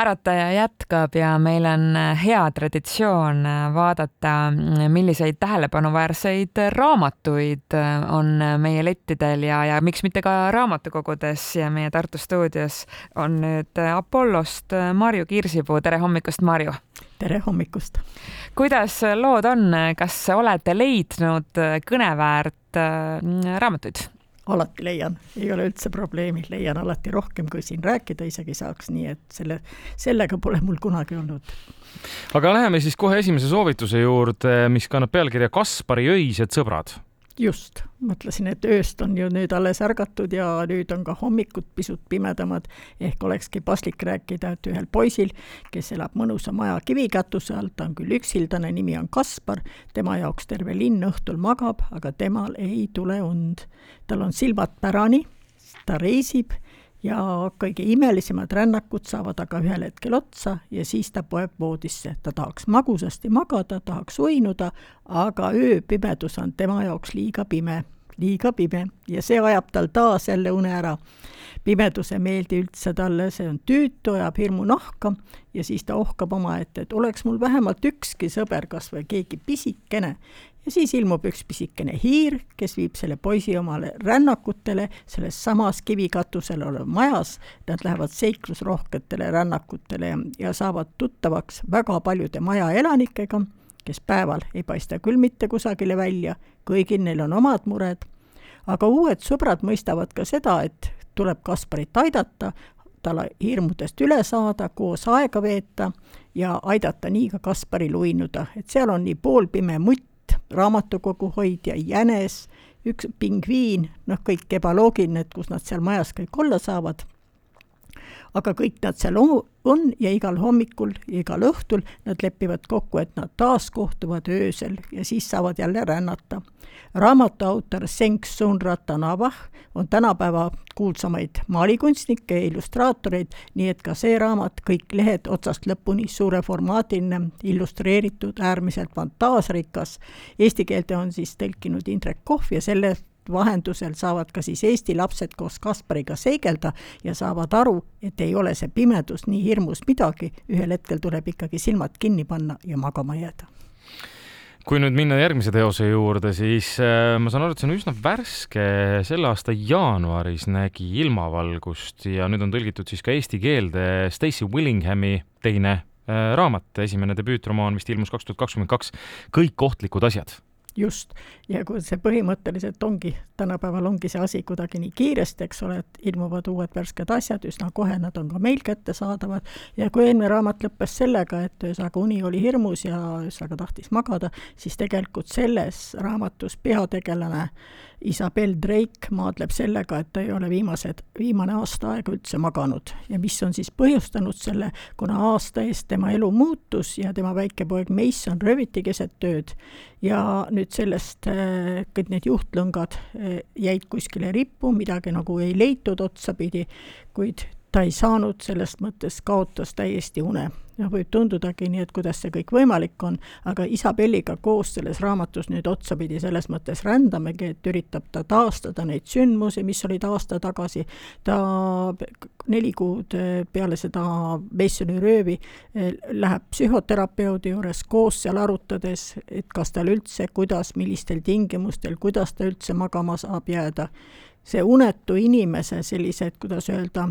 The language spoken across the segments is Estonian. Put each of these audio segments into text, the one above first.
ärataja jätkab ja meil on hea traditsioon vaadata, milliseid tähelepanuväärseid raamatuid on meie lettidel ja, ja miks mitte ka raamatukogudes ja meie Tartu stuudios on nüüd Apollost Marju Kirsipuu, tere hommikust, Marju! tere hommikust! kuidas lood on, kas olete leidnud kõneväärt raamatuid? Alati leian, ei ole üldse probleemi, leian alati rohkem, kui siin rääkida isegi saaks, nii et selle, sellega pole mul kunagi olnud. aga läheme siis kohe esimese soovituse juurde, mis kannab pealkirja Kaspari öised sõbrad just, mõtlesin, et ööst on ju nüüd alles ärgatud ja nüüd on ka hommikud pisut pimedamad, ehk olekski paslik rääkida, et ühel poisil, kes elab mõnusa maja kivikatuse all, ta on küll üksildane, nimi on Kaspar, tema jaoks terve linn õhtul magab, aga temal ei tule und. tal on silmad pärani, ta reisib ja kõige imelisemad rännakud saavad aga ühel hetkel otsa ja siis ta poeb voodisse. ta tahaks magusasti magada, tahaks uinuda, aga ööpimedus on tema jaoks liiga pime, liiga pime ja see ajab tal taas jälle une ära. pimedus ei meeldi üldse talle, see on tüütu, ajab hirmu nahka ja siis ta ohkab omaette, et oleks mul vähemalt ükski sõber, kas või keegi pisikene, ja siis ilmub üks pisikene hiir, kes viib selle poisi omale rännakutele selles samas kivikatusel olev majas, nad lähevad seiklusrohketele rännakutele ja, saavad tuttavaks väga paljude maja elanikega, kes päeval ei paista küll mitte kusagile välja, kõigil neil on omad mured, aga uued sõbrad mõistavad ka seda, et tuleb Kasparit aidata, talle hirmudest üle saada, koos aega veeta ja aidata nii ka Kasparil uinuda, et seal on nii poolpime mutt, raamatukogu hoidja, jänes, üks pingviin, noh, kõik ebaloogiline, et kus nad seal majas kõik olla saavad aga kõik nad seal on ja igal hommikul ja igal õhtul nad lepivad kokku, et nad taas kohtuvad öösel ja siis saavad jälle rännata. raamatu autor Senk Sunratanavah on tänapäeva kuulsamaid maalikunstnikke ja illustraatoreid, nii et ka see raamat, kõik lehed otsast lõpuni suureformaatiline, illustreeritud, äärmiselt fantaasrikas. Eesti keelde on siis tõlkinud Indrek Kohv ja selle vahendusel saavad ka siis Eesti lapsed koos Kaspariga seigelda ja saavad aru, et ei ole see pimedus nii hirmus midagi, ühel hetkel tuleb ikkagi silmad kinni panna ja magama jääda. Kui nüüd minna järgmise teose juurde, siis äh, ma saan aru, et see on üsna värske, selle aasta jaanuaris nägi ilmavalgust ja nüüd on tõlgitud siis ka eesti keelde Stacy Willinghami teine äh, raamat, esimene debüütromaan vist ilmus kaks tuhat kakskümmend kaks, Kõik ohtlikud asjad just, ja kui see põhimõtteliselt ongi, tänapäeval ongi see asi kuidagi nii kiiresti, eks ole, et ilmuvad uued värsked asjad, üsna kohe nad on ka meil kättesaadavad, ja kui eelmine raamat lõppes sellega, et ühesõnaga uni oli hirmus ja ühesõnaga tahtis magada, siis tegelikult selles raamatus peategelane Isabel Drake maadleb sellega, et ta ei ole viimased, viimane aasta aega üldse maganud. Ja mis on siis põhjustanud selle, kuna aasta eest tema elu muutus ja tema väike poeg Mason rööviti keset tööd. Ja nüüd sellest äh, kõik need juhtlõngad äh, jäid kuskile rippu, midagi nagu ei leitud otsapidi, kuid ta ei saanud, selles mõttes kaotas täiesti une. noh, võib tundudagi nii, et kuidas see kõik võimalik on, aga Isabelliga koos selles raamatus nüüd otsapidi selles mõttes rändamegi, et üritab ta taastada neid sündmusi, mis olid aasta tagasi, ta neli kuud peale seda Masoni röövi eh, läheb psühhoterapeudi juures koos seal arutades, et kas tal üldse, kuidas, millistel tingimustel, kuidas ta üldse magama saab jääda. see unetu inimese sellised, kuidas öelda,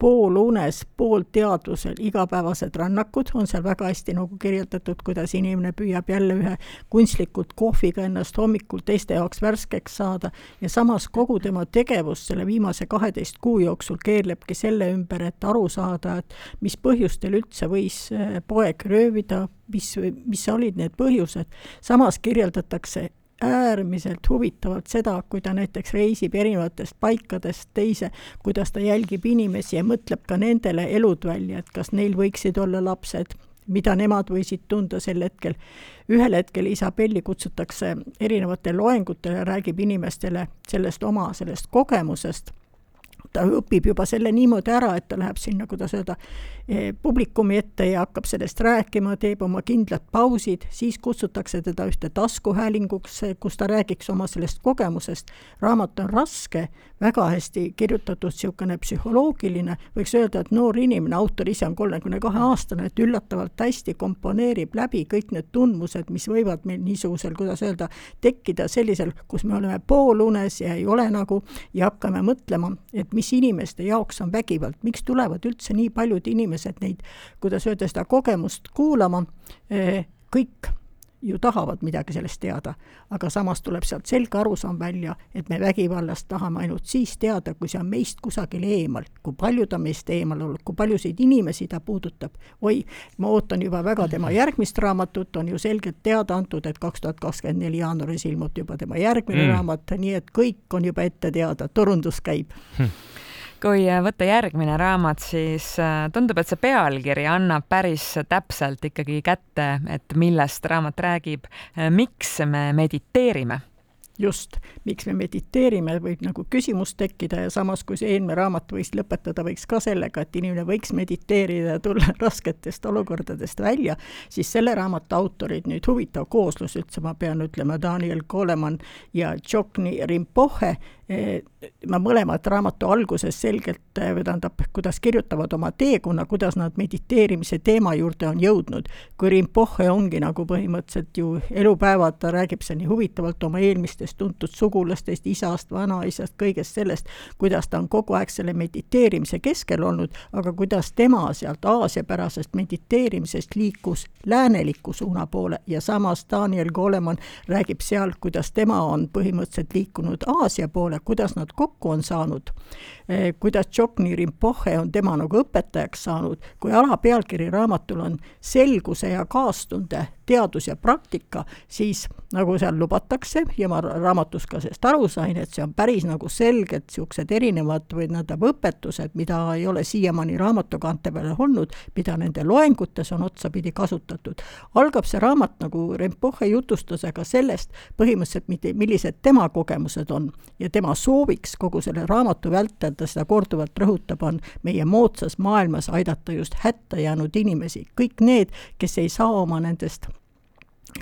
poolunes, poolteadvusel igapäevased rännakud, on seal väga hästi nagu kirjeldatud, kuidas inimene püüab jälle ühe kunstlikult kohviga ennast hommikul teiste jaoks värskeks saada. Ja samas kogu tema tegevus selle viimase kaheteist kuu jooksul keerlebki selle ümber, et aru saada, et mis põhjustel üldse võis eh, poeg röövida, mis, mis olid need põhjused, samas kirjeldatakse äärmiselt huvitavalt seda, kui ta näiteks reisib erinevatest paikadest teise, kuidas ta jälgib inimesi ja mõtleb ka nendele elud välja, et kas neil võiksid olla lapsed, mida nemad võisid tunda sel hetkel. ühel hetkel Isabelli kutsutakse erinevatele loengutele, räägib inimestele sellest oma, sellest kogemusest ta õpib juba selle niimoodi ära, et ta läheb sinna, kuidas öelda, eh, publikumi ette ja hakkab sellest rääkima, teeb oma kindlad pausid, siis kutsutakse teda ühte taskuhäälinguks, kus ta räägiks oma sellest kogemusest. raamat on raske, väga hästi kirjutatud, niisugune psühholoogiline, võiks öelda, et noor inimene, autor ise on kolmekümne kahe aastane, et üllatavalt hästi komponeerib läbi kõik need tundmused, mis võivad meil niisugusel, kuidas öelda, tekkida sellisel, kus me oleme poolunes ja ei ole nagu ja hakkame mõtlema, et mis inimeste jaoks on vägivald, miks tulevad üldse nii paljud inimesed neid, kuidas öelda, seda kogemust kuulama, eh, kõik ju tahavad midagi sellest teada, aga samas tuleb sealt selge arusaam välja, et me vägivallast tahame ainult siis teada, kui see on meist kusagil eemal, kui palju ta meist eemal olnud, kui paljusid inimesi ta puudutab. oi, ma ootan juba väga tema järgmist raamatut, on ju selgelt teada antud, et kaks tuhat kakskümmend neli jaanuaris ilmub juba tema järgmine mm. raamat, nii et kõik on juba ette teada, turundus käib hm kui võtta järgmine raamat, siis äh, tundub, et see pealkiri annab päris täpselt ikkagi kätte, et millest raamat räägib. Äh, miks me mediteerime? Just, miks me mediteerime, võib nagu küsimus tekkida ja samas, kui see eelmine raamat võis lõpetada, võiks ka sellega, et inimene võiks mediteerida ja tulla rasketest olukordadest välja, siis selle raamatu autorid, nüüd huvitav kooslus üldse, ma pean ütlema, Daniel Koleman ja Chokni Rimpoche, ma mõlemad raamatu alguses selgelt, tähendab, kuidas kirjutavad oma teekonna, kuidas nad mediteerimise teema juurde on jõudnud. kui Rimpoche ongi nagu põhimõtteliselt ju elupäevad, ta räägib seal nii huvitavalt oma eelmistest tuntud sugulastest, isast, vanaisast, kõigest sellest, kuidas ta on kogu aeg selle mediteerimise keskel olnud, aga kuidas tema sealt Aasia-pärasest mediteerimisest liikus lääneliku suuna poole. Ja samas Daniel Goleman räägib seal, kuidas tema on põhimõtteliselt liikunud Aasia poole, kuidas nad kokku on saanud, eh, kuidas Chokni Rimpoche on tema nagu õpetajaks saanud, kui alapealkiri raamatul on selguse ja kaastunde teadus ja praktika, siis nagu seal lubatakse ja ma raamatus ka sellest aru sain, et see on päris nagu selgelt niisugused erinevad või tähendab õpetused, mida ei ole siiamaani raamatukaante peal olnud, mida nende loengutes on otsapidi kasutatud. algab see raamat nagu Rempoche jutustusega sellest põhimõtteliselt, millised tema kogemused on ja tema sooviks kogu selle raamatu vältel, ta seda korduvalt rõhutab, on meie moodsas maailmas aidata just hätta jäänud inimesi, kõik need, kes ei saa oma nendest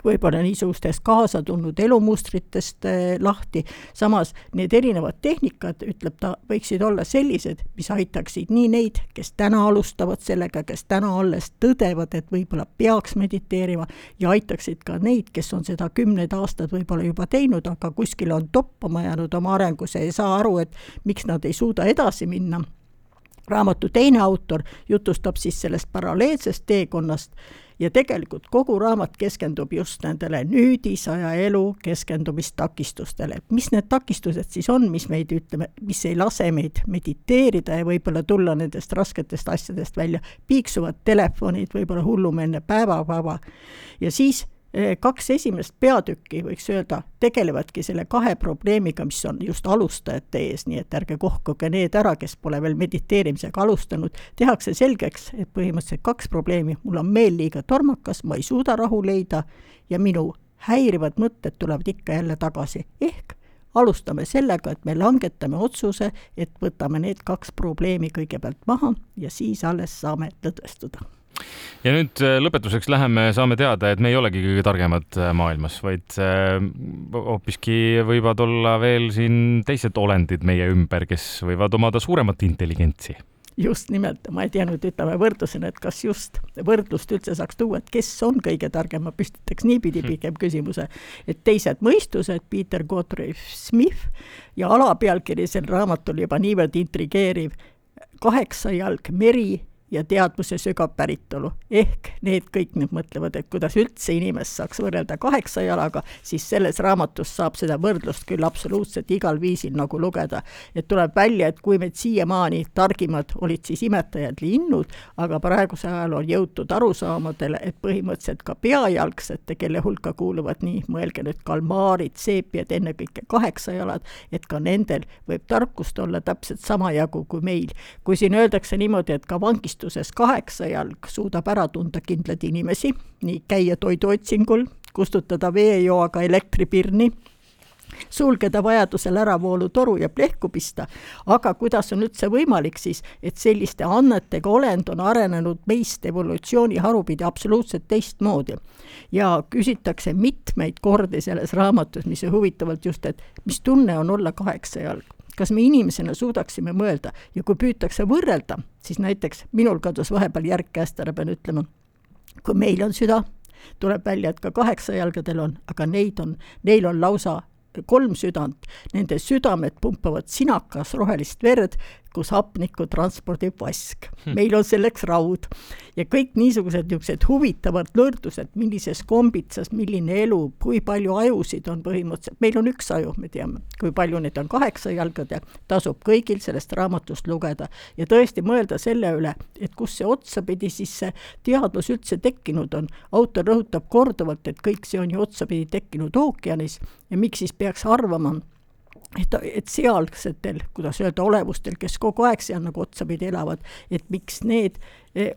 võib-olla niisugustest kaasa tulnud elumustritest eh, lahti, samas need erinevad tehnikad, ütleb ta, võiksid olla sellised, mis aitaksid nii neid, kes täna alustavad sellega, kes täna alles tõdevad, et võib-olla peaks mediteerima, ja aitaksid ka neid, kes on seda kümneid aastaid võib-olla juba teinud, aga kuskile on toppama jäänud oma arengus ja ei saa aru, et miks nad ei suuda edasi minna. Raamatu teine autor jutustab siis sellest paralleelsest teekonnast ja tegelikult kogu raamat keskendub just nendele nüüdisaja elu keskendumistakistustele. mis need takistused siis on, mis meid, ütleme, mis ei lase meid mediteerida ja võib-olla tulla nendest rasketest asjadest välja, piiksuvad telefonid, võib-olla hullumeelne päevakava ja siis kaks esimest peatükki, võiks öelda, tegelevadki selle kahe probleemiga, mis on just alustajate ees, nii et ärge kohkuge need ära, kes pole veel mediteerimisega alustanud, tehakse selgeks, et põhimõtteliselt kaks probleemi, mul on meel liiga tormakas, ma ei suuda rahu leida ja minu häirivad mõtted tulevad ikka jälle tagasi, ehk alustame sellega, et me langetame otsuse, et võtame need kaks probleemi kõigepealt maha ja siis alles saame lõdvestuda ja nüüd äh, lõpetuseks läheme, saame teada, et me ei olegi kõige targemad äh, maailmas, vaid äh, hoopiski võivad olla veel siin teised olendid meie ümber, kes võivad omada suuremat intelligentsi. Just nimelt, ma ei tea nüüd ütleme võrdlusena, et kas just võrdlust üldse saaks tuua, et kes on kõige targem, ma püstitaks niipidi hmm. pigem küsimuse, et teised mõistused, Peter Gottfried Smith ja alapealkiri sel raamatul juba niivõrd intrigeeriv, kaheksa jalg meri ja teadvuse sügav päritolu. ehk need kõik nüüd mõtlevad, et kuidas üldse inimest saaks võrrelda kaheksa jalaga, siis selles raamatus saab seda võrdlust küll absoluutselt igal viisil nagu lugeda. et tuleb välja, et kui meid siiamaani targimad olid siis imetajad linnud, aga praegusel ajal on jõutud arusaamadele, et põhimõtteliselt ka peajalgsete, kelle hulka kuuluvad nii, mõelge nüüd kalmaarid, seepiad, ennekõike kaheksajalad, et ka nendel võib tarkust olla täpselt sama jagu kui meil. kui siin öeldakse niimoodi, et ka vangist unistuses kaheksajalg suudab ära tunda kindlaid inimesi, nii käia toiduotsingul, kustutada veejoaga elektripirni, sulgeda vajadusel äravoolutoru ja plehku pista, aga kuidas on üldse võimalik siis, et selliste annetega olend on arenenud meist evolutsiooni harupidi absoluutselt teistmoodi. ja küsitakse mitmeid kordi selles raamatus, mis huvitavalt just, et mis tunne on olla kaheksa jalga kas me inimesena suudaksime mõelda ja kui püütakse võrrelda, siis näiteks minul kadus vahepeal järg käest ära, pean ütlema, kui meil on süda, tuleb välja, et ka kaheksajalgadel on, aga neid on, neil on lausa kolm südant, nende südamed pumpavad sinakas rohelist verd, kus hapnikku transpordib vask hmm.. meil on selleks raud. ja kõik niisugused niisugused huvitavad lõrdused, millises kombitsas, milline elu, kui palju ajusid on põhimõtteliselt, meil on üks aju, me teame, kui palju neid on kaheksajalgade, tasub kõigil sellest raamatust lugeda ja tõesti mõelda selle üle, et kus see otsapidi siis see teadvus üldse tekkinud on. autor rõhutab korduvalt, et kõik see on ju otsapidi tekkinud ookeanis ja miks siis peaks arvama, et, et sealsetel, kuidas öelda, olevustel, kes kogu aeg seal nagu otsapidi elavad, et miks need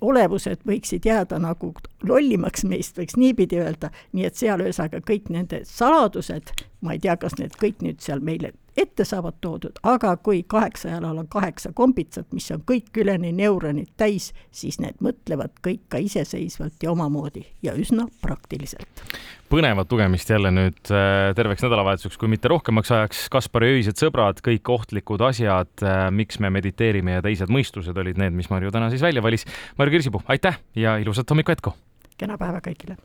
olevused võiksid jääda nagu lollimaks meist, võiks niipidi öelda, nii et seal ühesõnaga kõik nende saladused, ma ei tea, kas need kõik nüüd seal meile ette saavad toodud, aga kui kaheksa jalal on kaheksa kombitsat, mis on kõik üleni neuronid täis, siis need mõtlevad kõik ka iseseisvalt ja omamoodi ja üsna praktiliselt põnevat lugemist jälle nüüd äh, terveks nädalavahetuseks, kui mitte rohkemaks ajaks. Kaspari öised sõbrad, kõik ohtlikud asjad, äh, miks me mediteerime ja teised mõistused olid need, mis Marju täna siis välja valis. Marju Kirsipuu, aitäh ja ilusat hommiku jätku! kena päeva kõigile!